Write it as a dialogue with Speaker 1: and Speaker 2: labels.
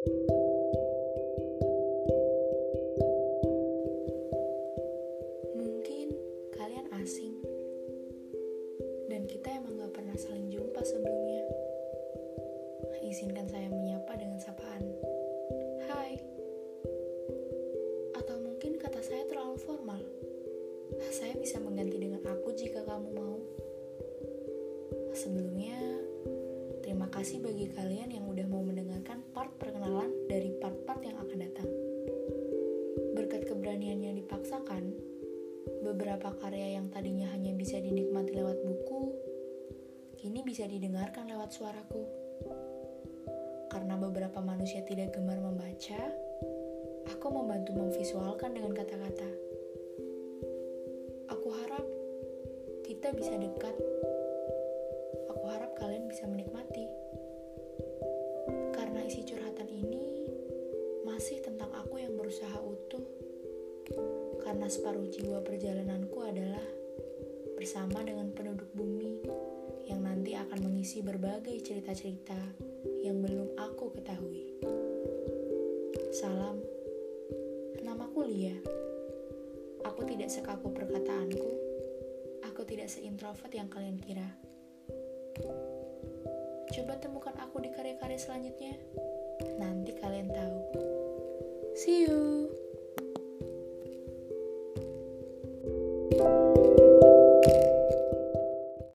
Speaker 1: Mungkin kalian asing dan kita emang gak pernah saling jumpa sebelumnya. Izinkan saya menyapa dengan sapaan. Hai. Atau mungkin kata saya terlalu formal. Saya bisa mengganti dengan aku jika kamu mau. Sebelumnya, terima kasih bagi kalian yang udah mau mendengarkan part perkenalan Yang dipaksakan, beberapa karya yang tadinya hanya bisa dinikmati lewat buku, kini bisa didengarkan lewat suaraku. Karena beberapa manusia tidak gemar membaca, aku membantu memvisualkan dengan kata-kata. Aku harap kita bisa dekat. Aku harap kalian bisa menikmati. Karena isi curhatan ini masih tentang aku yang berusaha utuh. Karena separuh jiwa perjalananku adalah bersama dengan penduduk bumi yang nanti akan mengisi berbagai cerita-cerita yang belum aku ketahui. Salam, namaku Lia. Aku tidak sekaku perkataanku. Aku tidak seintrovert yang kalian kira. Coba temukan aku di karya-karya selanjutnya. Nanti kalian tahu.